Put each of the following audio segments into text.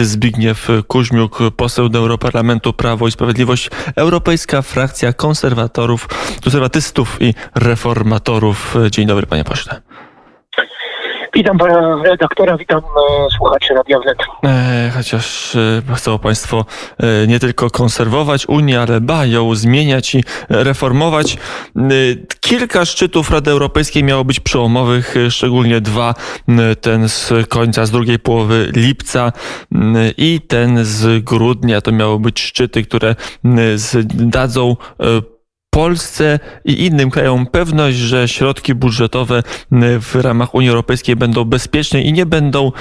Zbigniew Kuźmiuk, poseł do Europarlamentu Prawo i Sprawiedliwość, Europejska Frakcja Konserwatorów, Konserwatystów i Reformatorów. Dzień dobry, panie pośle. Witam pana redaktora, witam e, słuchaczy Radia Wnet. E, chociaż e, chcą Państwo e, nie tylko konserwować Unię, ale ba, ją zmieniać i reformować. E, kilka szczytów Rady Europejskiej miało być przełomowych, e, szczególnie dwa. Ten z końca, z drugiej połowy lipca i ten z grudnia. To miały być szczyty, które dadzą Polsce i innym krajom pewność, że środki budżetowe w ramach Unii Europejskiej będą bezpieczne i nie będą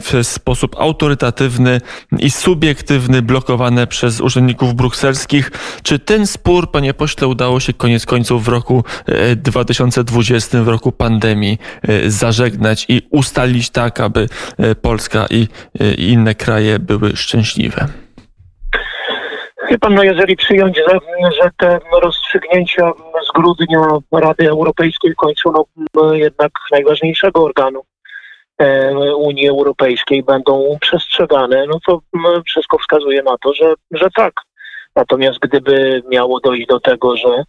w sposób autorytatywny i subiektywny blokowane przez urzędników brukselskich. Czy ten spór, panie pośle, udało się koniec końców w roku e, 2020, w roku pandemii, e, zażegnać i ustalić tak, aby e, Polska e, i inne kraje były szczęśliwe? Wie no jeżeli przyjąć, że, te rozstrzygnięcia z grudnia Rady Europejskiej końcu no, jednak najważniejszego organu e, Unii Europejskiej będą przestrzegane, no to wszystko wskazuje na to, że, że tak. Natomiast gdyby miało dojść do tego, że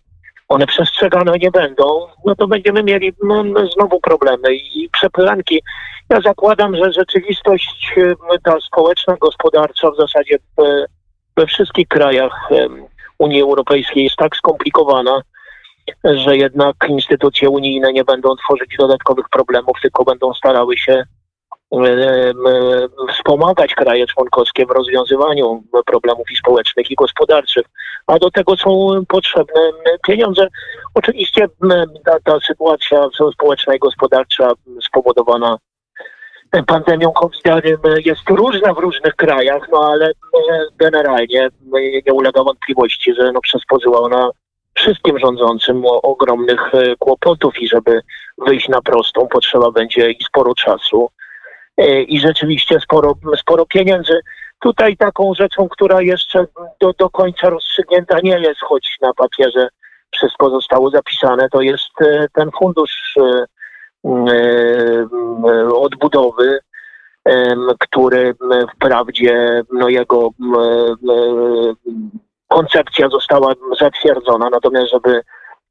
one przestrzegane nie będą, no to będziemy mieli no, znowu problemy i przepylanki. Ja zakładam, że rzeczywistość ta społeczna, gospodarcza w zasadzie e, we wszystkich krajach Unii Europejskiej jest tak skomplikowana, że jednak instytucje unijne nie będą tworzyć dodatkowych problemów, tylko będą starały się wspomagać kraje członkowskie w rozwiązywaniu problemów i społecznych, i gospodarczych. A do tego są potrzebne pieniądze. Oczywiście ta, ta sytuacja społeczna i gospodarcza spowodowana pandemią covid jest różna w różnych krajach, no ale e, generalnie e, nie ulega wątpliwości, że no przysporzyła ona wszystkim rządzącym ogromnych e, kłopotów i żeby wyjść na prostą potrzeba będzie i sporo czasu e, i rzeczywiście sporo, sporo pieniędzy. Tutaj taką rzeczą, która jeszcze do, do końca rozstrzygnięta nie jest, choć na papierze wszystko zostało zapisane, to jest e, ten fundusz e, e, odbudowy, em, który wprawdzie no, jego e, koncepcja została zatwierdzona, natomiast żeby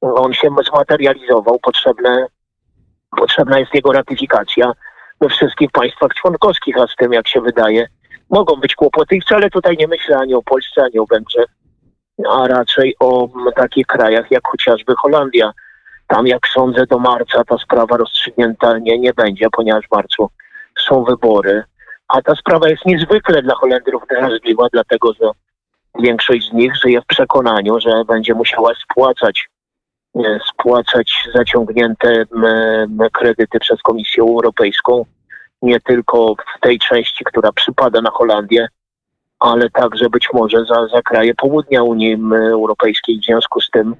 on się zmaterializował, potrzebne, potrzebna jest jego ratyfikacja we wszystkich państwach członkowskich, a z tym, jak się wydaje, mogą być kłopoty. I wcale tutaj nie myślę ani o Polsce, ani o Węgrzech, a raczej o takich krajach jak chociażby Holandia. Tam, jak sądzę, do marca ta sprawa rozstrzygnięta nie, nie będzie, ponieważ w marcu są wybory. A ta sprawa jest niezwykle dla Holendrów drażliwa, dlatego że większość z nich żyje w przekonaniu, że będzie musiała spłacać, e, spłacać zaciągnięte kredyty przez Komisję Europejską, nie tylko w tej części, która przypada na Holandię, ale także być może za, za kraje południa Unii Europejskiej. W związku z tym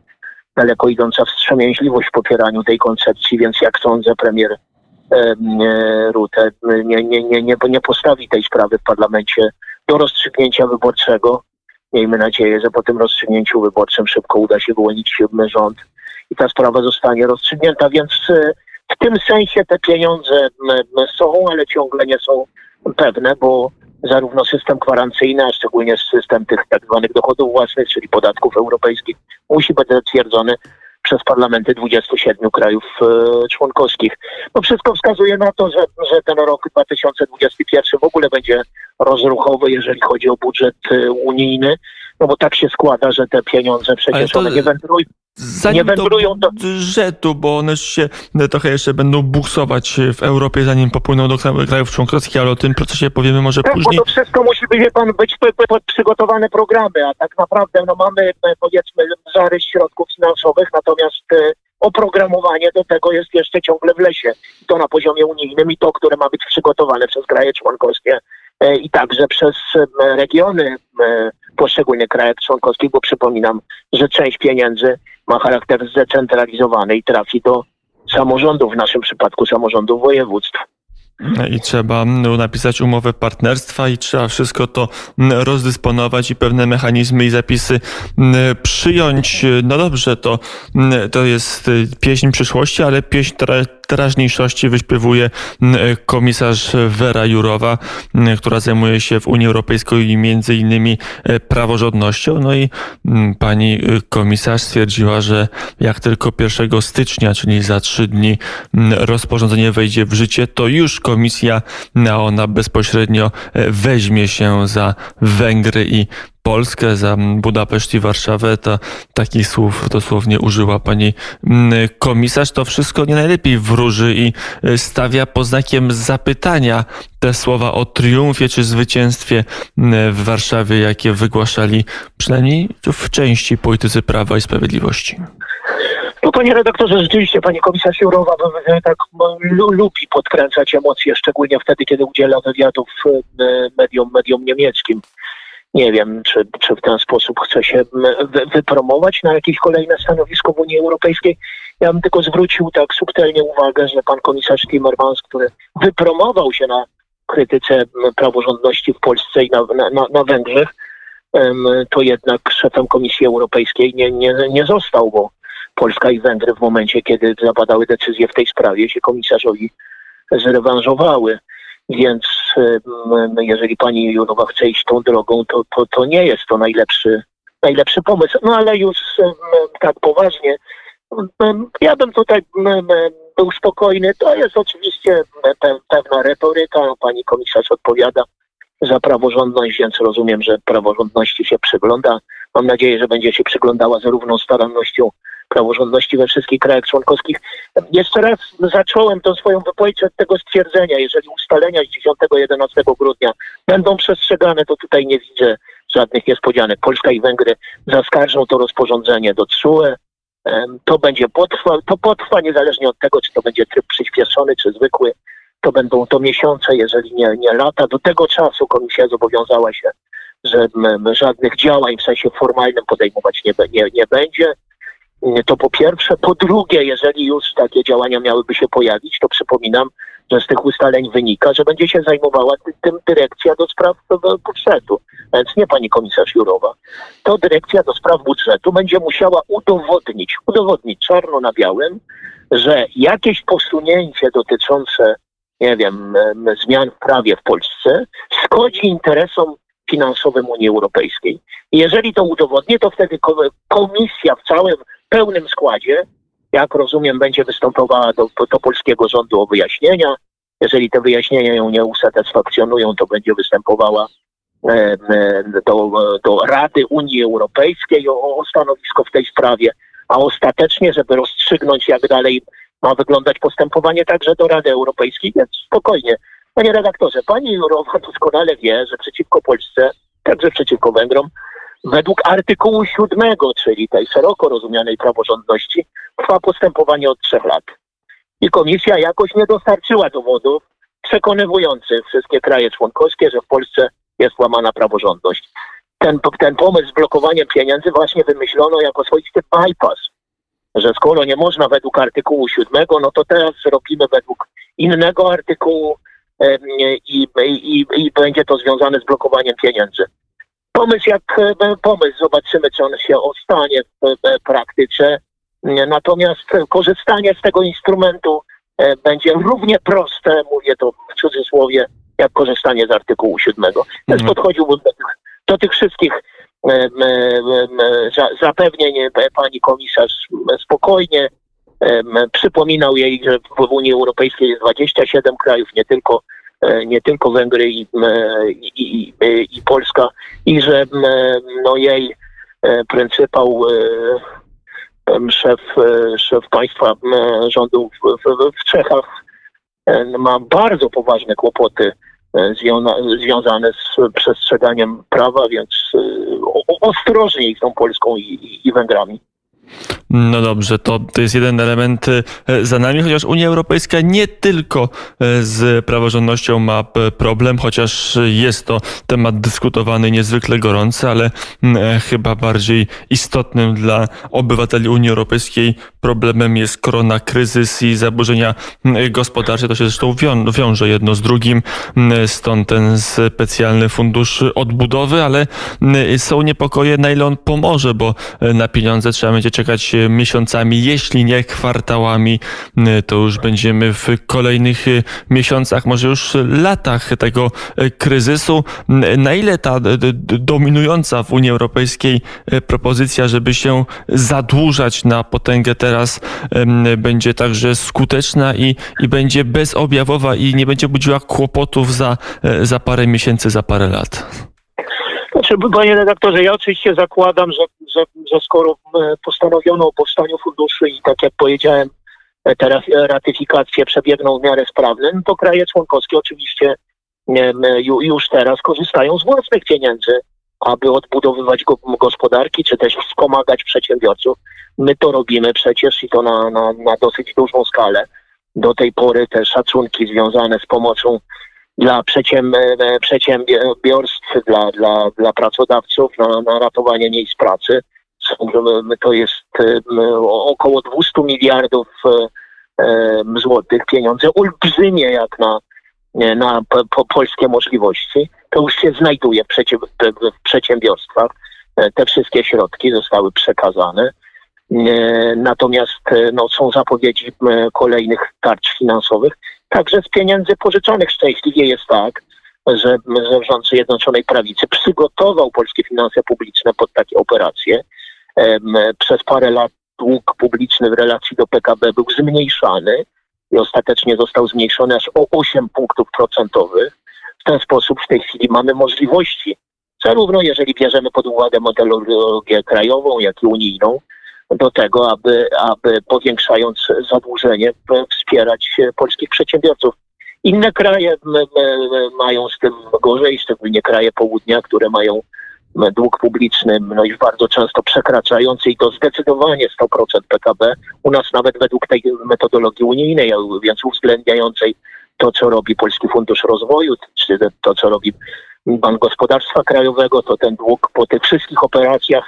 daleko idąca wstrzemięźliwość w popieraniu tej koncepcji, więc jak sądzę, premier em, e, Rutte nie, nie, nie, nie, nie postawi tej sprawy w parlamencie do rozstrzygnięcia wyborczego. Miejmy nadzieję, że po tym rozstrzygnięciu wyborczym szybko uda się wyłonić siódmy rząd i ta sprawa zostanie rozstrzygnięta, więc e, w tym sensie te pieniądze są, ale ciągle nie są pewne, bo zarówno system gwarancyjny, a szczególnie system tych tak zwanych dochodów własnych, czyli podatków europejskich, musi być zatwierdzony przez parlamenty 27 krajów e, członkowskich. No wszystko wskazuje na to, że, że ten rok 2021 w ogóle będzie rozruchowy, jeżeli chodzi o budżet e, unijny, no bo tak się składa, że te pieniądze przecież to- one nie wędrują. Zanim Nie wędrują do budżetu, bo one się trochę jeszcze będą buksować w Europie, zanim popłyną do kra- krajów członkowskich, ale o tym procesie powiemy może Tak, bo później. to wszystko musi być, wie pan, być przygotowane programy, a tak naprawdę no, mamy e, powiedzmy zarys środków finansowych, natomiast e, oprogramowanie do tego jest jeszcze ciągle w lesie. I to na poziomie unijnym i to, które ma być przygotowane przez kraje członkowskie e, i także przez regiony poszczególnych krajów członkowskich, bo przypominam, że część pieniędzy ma charakter zdecentralizowany i trafi do samorządów, w naszym przypadku samorządów województw. I trzeba no, napisać umowę partnerstwa i trzeba wszystko to rozdysponować i pewne mechanizmy i zapisy przyjąć. No dobrze, to, to jest y, pieśń przyszłości, ale pieśń, która teraźniejszości wyśpiewuje komisarz Vera Jurowa, która zajmuje się w Unii Europejskiej między innymi praworządnością. No i pani komisarz stwierdziła, że jak tylko 1 stycznia, czyli za trzy dni rozporządzenie wejdzie w życie, to już komisja, ona bezpośrednio weźmie się za Węgry i Polskę, za Budapeszt i Warszawę. To, takich słów dosłownie użyła pani mm, komisarz. To wszystko nie najlepiej wróży i e, stawia pod znakiem zapytania te słowa o triumfie czy zwycięstwie mm, w Warszawie, jakie wygłaszali przynajmniej w części politycy Prawa i Sprawiedliwości. No panie redaktorze, rzeczywiście pani komisarz Jurowa tak lubi podkręcać emocje, szczególnie wtedy, kiedy udziela wywiadów e, mediom, mediom niemieckim. Nie wiem, czy, czy w ten sposób chce się wy, wypromować na jakieś kolejne stanowisko w Unii Europejskiej. Ja bym tylko zwrócił tak subtelnie uwagę, że pan komisarz Timmermans, który wypromował się na krytyce praworządności w Polsce i na, na, na Węgrzech, to jednak szefem Komisji Europejskiej nie, nie, nie został, bo Polska i Węgry w momencie, kiedy zapadały decyzje w tej sprawie, się komisarzowi zrewanżowały. Więc jeżeli pani Jurowa chce iść tą drogą, to, to, to nie jest to najlepszy, najlepszy pomysł. No ale już tak poważnie, ja bym tutaj był spokojny. To jest oczywiście pewna retoryka. Pani komisarz odpowiada za praworządność, więc rozumiem, że praworządności się przygląda. Mam nadzieję, że będzie się przyglądała z równą starannością praworządności we wszystkich krajach członkowskich. Jeszcze raz zacząłem tą swoją wypowiedź od tego stwierdzenia. Jeżeli ustalenia z 10-11 grudnia będą przestrzegane, to tutaj nie widzę żadnych niespodzianek. Polska i Węgry zaskarżą to rozporządzenie do TSUE. To będzie potrwa, to potrwa niezależnie od tego, czy to będzie tryb przyspieszony, czy zwykły. To będą to miesiące, jeżeli nie, nie lata. Do tego czasu komisja zobowiązała się, że żadnych działań w sensie formalnym podejmować nie, nie, nie będzie. To po pierwsze. Po drugie, jeżeli już takie działania miałyby się pojawić, to przypominam, że z tych ustaleń wynika, że będzie się zajmowała tym dyrekcja do spraw budżetu. Więc nie pani komisarz Jurowa. To dyrekcja do spraw budżetu będzie musiała udowodnić, udowodnić czarno na białym, że jakieś posunięcie dotyczące, nie wiem, zmian w prawie w Polsce szkodzi interesom finansowym Unii Europejskiej. Jeżeli to udowodni, to wtedy komisja w całym pełnym składzie, jak rozumiem, będzie występowała do, do polskiego rządu o wyjaśnienia. Jeżeli te wyjaśnienia ją nie usatysfakcjonują, to będzie występowała e, do, do Rady Unii Europejskiej o, o stanowisko w tej sprawie, a ostatecznie, żeby rozstrzygnąć, jak dalej ma wyglądać postępowanie także do Rady Europejskiej, więc spokojnie. Panie redaktorze, pani Jurowa doskonale wie, że przeciwko Polsce, także przeciwko Węgrom, Według artykułu 7, czyli tej szeroko rozumianej praworządności, trwa postępowanie od trzech lat. I komisja jakoś nie dostarczyła dowodów przekonywujących wszystkie kraje członkowskie, że w Polsce jest łamana praworządność. Ten, ten pomysł z blokowaniem pieniędzy właśnie wymyślono jako swoisty bypass, że skoro nie można według artykułu 7, no to teraz robimy według innego artykułu i, i, i będzie to związane z blokowaniem pieniędzy pomysł jak e, pomysł. Zobaczymy, czy on się ostanie w praktyce. Natomiast korzystanie z tego instrumentu e, będzie równie proste, mówię to w cudzysłowie, jak korzystanie z artykułu 7. Więc mhm. podchodziłbym do tych, do tych wszystkich e, zapewnień pani komisarz spokojnie. Przypominał jej, że w Unii Europejskiej jest 27 krajów, nie tylko E, nie tylko Węgry i, e, i, i, i Polska i że no, jej e, pryncypał szef, szef państwa rządu w, w, w Czechach ma bardzo poważne kłopoty związane z przestrzeganiem prawa, więc ostrożniej z tą Polską i, i Węgrami. No dobrze, to, to jest jeden element e, za nami, chociaż Unia Europejska nie tylko e, z praworządnością ma problem, chociaż jest to temat dyskutowany niezwykle gorący, ale e, chyba bardziej istotnym dla obywateli Unii Europejskiej problemem jest koronakryzys i zaburzenia gospodarcze. To się zresztą wią wiąże jedno z drugim, stąd ten specjalny fundusz odbudowy, ale są niepokoje, na ile on pomoże, bo na pieniądze trzeba będzie czekać miesiącami, jeśli nie kwartałami, to już będziemy w kolejnych miesiącach, może już latach tego kryzysu. Na ile ta dominująca w Unii Europejskiej propozycja, żeby się zadłużać na potęgę teraz będzie także skuteczna i, i będzie bezobjawowa i nie będzie budziła kłopotów za, e, za parę miesięcy, za parę lat. Znaczy, panie redaktorze, ja oczywiście zakładam, że, że, że skoro postanowiono o powstaniu funduszy i tak jak powiedziałem, e, te ratyfikacje przebiegną w miarę sprawnie, to kraje członkowskie oczywiście już teraz korzystają z własnych pieniędzy aby odbudowywać gospodarki, czy też wspomagać przedsiębiorców. My to robimy przecież i to na, na, na dosyć dużą skalę. Do tej pory te szacunki związane z pomocą dla przedsiębiorstw, dla, dla, dla pracodawców na, na ratowanie miejsc pracy. To jest około 200 miliardów złotych, pieniądze olbrzymie jak na, na po, polskie możliwości to już się znajduje w, w przedsiębiorstwach. E, te wszystkie środki zostały przekazane. E, natomiast e, no, są zapowiedzi kolejnych tarcz finansowych, także z pieniędzy pożyczonych. Szczęśliwie jest tak, że rząd Zjednoczonej Prawicy przygotował polskie finanse publiczne pod takie operacje. Przez parę lat dług publiczny w relacji do PKB był zmniejszany i ostatecznie został zmniejszony aż o 8 punktów procentowych. W ten sposób w tej chwili mamy możliwości, zarówno jeżeli bierzemy pod uwagę modelologię krajową, jak i unijną, do tego, aby, aby powiększając zadłużenie, wspierać polskich przedsiębiorców. Inne kraje mają z tym gorzej, szczególnie kraje południa, które mają dług publiczny no już bardzo często przekraczający i to zdecydowanie 100% PKB. U nas nawet według tej metodologii unijnej, więc uwzględniającej to, co robi Polski Fundusz Rozwoju, czy to, co robi Bank Gospodarstwa Krajowego, to ten dług po tych wszystkich operacjach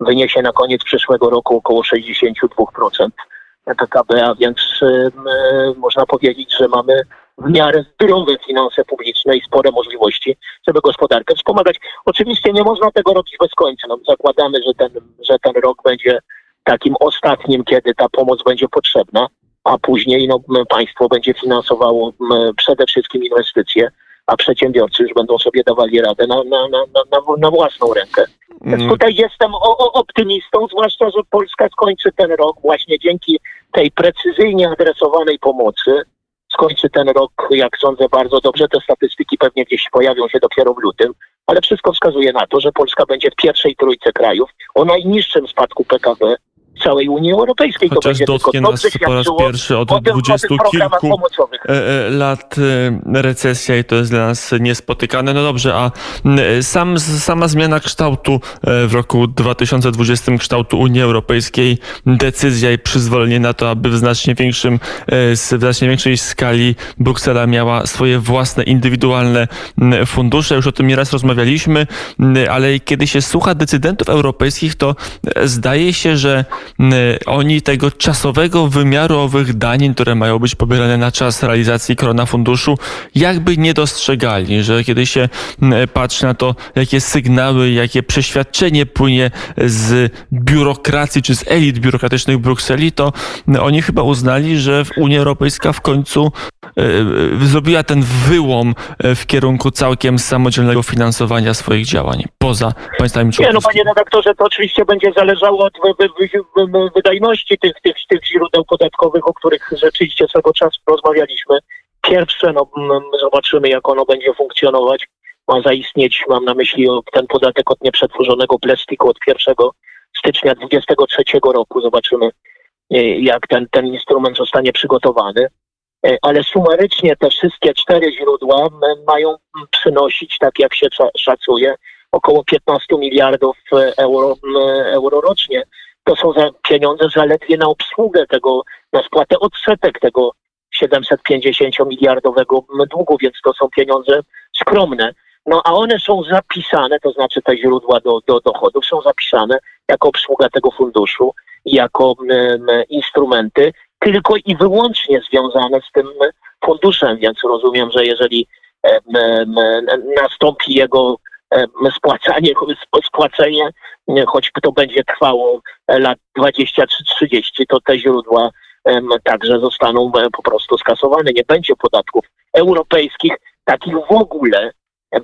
wyniesie na koniec przyszłego roku około 62% PKB, a więc y, można powiedzieć, że mamy w miarę zdrowe finanse publiczne i spore możliwości, żeby gospodarkę wspomagać. Oczywiście nie można tego robić bez końca. No, zakładamy, że ten, że ten rok będzie takim ostatnim, kiedy ta pomoc będzie potrzebna a później no, państwo będzie finansowało przede wszystkim inwestycje, a przedsiębiorcy już będą sobie dawali radę na, na, na, na, na własną rękę. Więc mm. tutaj jestem o, o optymistą, zwłaszcza, że Polska skończy ten rok właśnie dzięki tej precyzyjnie adresowanej pomocy. Skończy ten rok, jak sądzę, bardzo dobrze. Te statystyki pewnie gdzieś pojawią się dopiero w lutym, ale wszystko wskazuje na to, że Polska będzie w pierwszej trójce krajów o najniższym spadku PKB całej Unii Europejskiej. Chociaż to dotknie nas po raz pierwszy od dwudziestu kilku e, e, lat e, recesja i to jest dla nas niespotykane. No dobrze, a sam, sama zmiana kształtu w roku 2020 kształtu Unii Europejskiej, decyzja i przyzwolenie na to, aby w znacznie większym, w znacznie większej skali Bruksela miała swoje własne, indywidualne fundusze. Już o tym nieraz rozmawialiśmy, ale kiedy się słucha decydentów europejskich, to zdaje się, że oni tego czasowego wymiaru owych danin, które mają być pobierane na czas realizacji korona funduszu, jakby nie dostrzegali, że kiedy się patrzy na to, jakie sygnały, jakie przeświadczenie płynie z biurokracji czy z elit biurokratycznych Brukseli, to oni chyba uznali, że Unia Europejska w końcu zrobiła ten wyłom e, w kierunku całkiem samodzielnego finansowania swoich działań poza państwami członkowskimi. Nie, no panie redaktorze, to oczywiście będzie zależało od wydajności tych, tych, tych źródeł podatkowych, o których rzeczywiście swego czasu rozmawialiśmy. Pierwsze, no, zobaczymy, jak ono będzie funkcjonować. Ma zaistnieć, mam na myśli ten podatek od nieprzetworzonego plastiku od 1 stycznia 2023 roku. Zobaczymy, e, jak ten, ten instrument zostanie przygotowany. E, ale sumarycznie te wszystkie cztery źródła mają przynosić, tak jak się szacuje, około 15 miliardów e, euro, euro rocznie to są za pieniądze zaledwie na obsługę tego, na spłatę odsetek tego 750 miliardowego długu, więc to są pieniądze skromne. No a one są zapisane, to znaczy te źródła do, do dochodów są zapisane jako obsługa tego funduszu, jako instrumenty tylko i wyłącznie związane z tym funduszem, więc rozumiem, że jeżeli nastąpi jego spłacanie, sp- spłacenie, nie, choć to będzie trwało lat 20 czy 30, to te źródła także zostaną e, po prostu skasowane. Nie będzie podatków europejskich, takich w ogóle,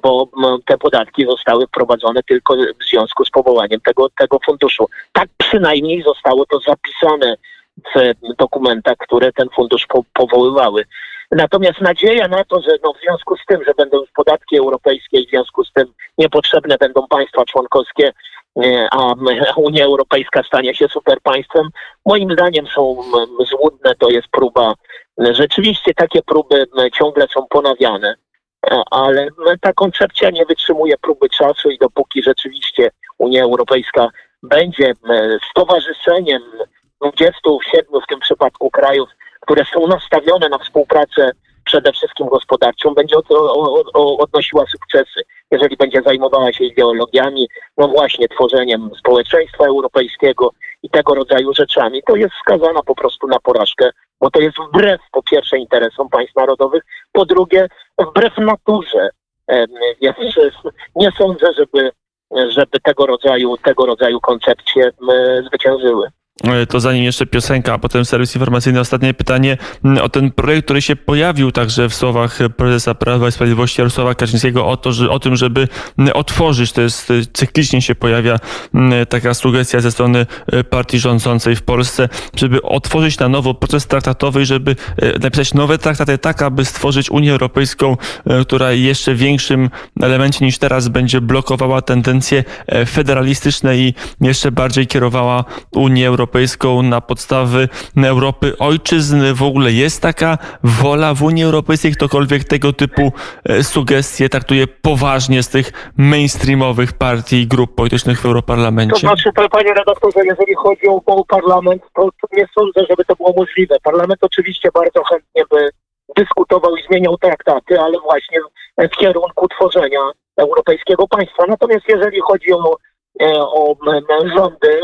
bo te podatki zostały wprowadzone tylko w związku z powołaniem tego, tego funduszu. Tak przynajmniej zostało to zapisane dokumentach, które ten fundusz po, powoływały. Natomiast nadzieja na to, że no w związku z tym, że będą już podatki europejskie w związku z tym niepotrzebne będą państwa członkowskie, e, a Unia Europejska stanie się superpaństwem, moim zdaniem są złudne. To jest próba, rzeczywiście takie próby ciągle są ponawiane, E, ale ta koncepcja nie wytrzymuje próby czasu i dopóki rzeczywiście Unia Europejska będzie stowarzyszeniem 27 w tym przypadku krajów, które są nastawione na współpracę przede wszystkim gospodarczą, będzie odnosiła sukcesy, jeżeli będzie zajmowała się ideologiami, no właśnie tworzeniem społeczeństwa europejskiego i tego rodzaju rzeczami, to jest skazana po prostu na porażkę, bo to jest wbrew po pierwsze interesom państw narodowych, po drugie wbrew naturze. Więc nie sądzę, żeby, żeby tego rodzaju, tego rodzaju koncepcje zwyciężyły. E, To zanim jeszcze piosenka, a potem serwis informacyjny. Ostatnie pytanie m, o ten projekt, który się pojawił także w słowach prezesa Prawa i Sprawiedliwości Jarosława Kaczyńskiego o, to, że, o tym, żeby m, otworzyć, to jest e, cyklicznie się pojawia m, taka sugestia ze strony e, partii rządzącej w Polsce, żeby otworzyć na nowo proces traktatowy żeby e, napisać nowe traktaty tak, aby stworzyć Unię Europejską, która jeszcze większym elemencie niż teraz będzie blokowała tendencje e, federalistyczne i jeszcze bardziej kierowała Unię Europejską na podstawy Europy ojczyzn. W ogóle jest taka wola w Unii Europejskiej? Ktokolwiek tego typu e, sugestie traktuje poważnie z tych mainstreamowych partii i grup politycznych w Europarlamencie? znaczy, to, panie redaktorze, jeżeli chodzi o, parlament, to, nie sądzę, żeby to było możliwe. Parlament oczywiście bardzo chętnie by dyskutował i zmieniał traktaty, ale właśnie w kierunku tworzenia europejskiego państwa. Natomiast jeżeli chodzi o, e, o rządy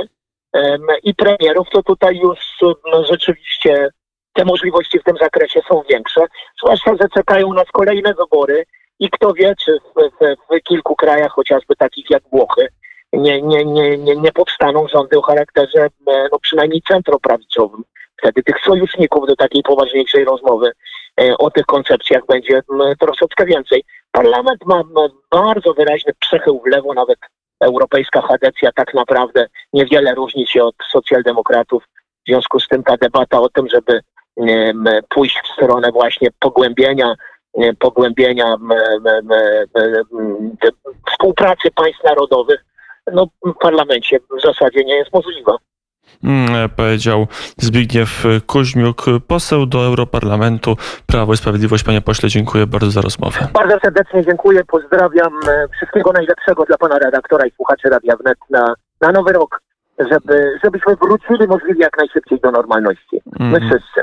i premierów, to tutaj już m, rzeczywiście te możliwości w tym zakresie są większe. Zwłaszcza, że czekają nas kolejne wybory i kto wie, czy w, w, w kilku krajach, chociażby takich jak Włochy, nie, nie, nie, nie, nie powstaną rządy o charakterze e, no, przynajmniej centroprawicowym. Wtedy tych sojuszników do takiej poważniejszej rozmowy e, o tych koncepcjach będzie troszeczkę więcej. Parlament ma bardzo wyraźny przechył w lewo, nawet europejska chadecja tak naprawdę niewiele różni się od socjaldemokratów. W związku z tym ta debata o tym, żeby pójść w stronę właśnie pogłębienia pogłębienia współpracy państw narodowych no, w parlamencie w zasadzie nie jest możliwa. Mm, Powiedział Zbigniew Kuźmiuk, poseł do Europarlamentu Prawo i Sprawiedliwość. Panie pośle, dziękuję bardzo za rozmowę. Bardzo serdecznie dziękuję, pozdrawiam. e, Wszystkiego najlepszego dla pana redaktora i słuchaczy Radia Wnet na, na nowy rok, żeby, żebyśmy wrócili możliwie jak najszybciej do normalności. My Mhm. wszyscy.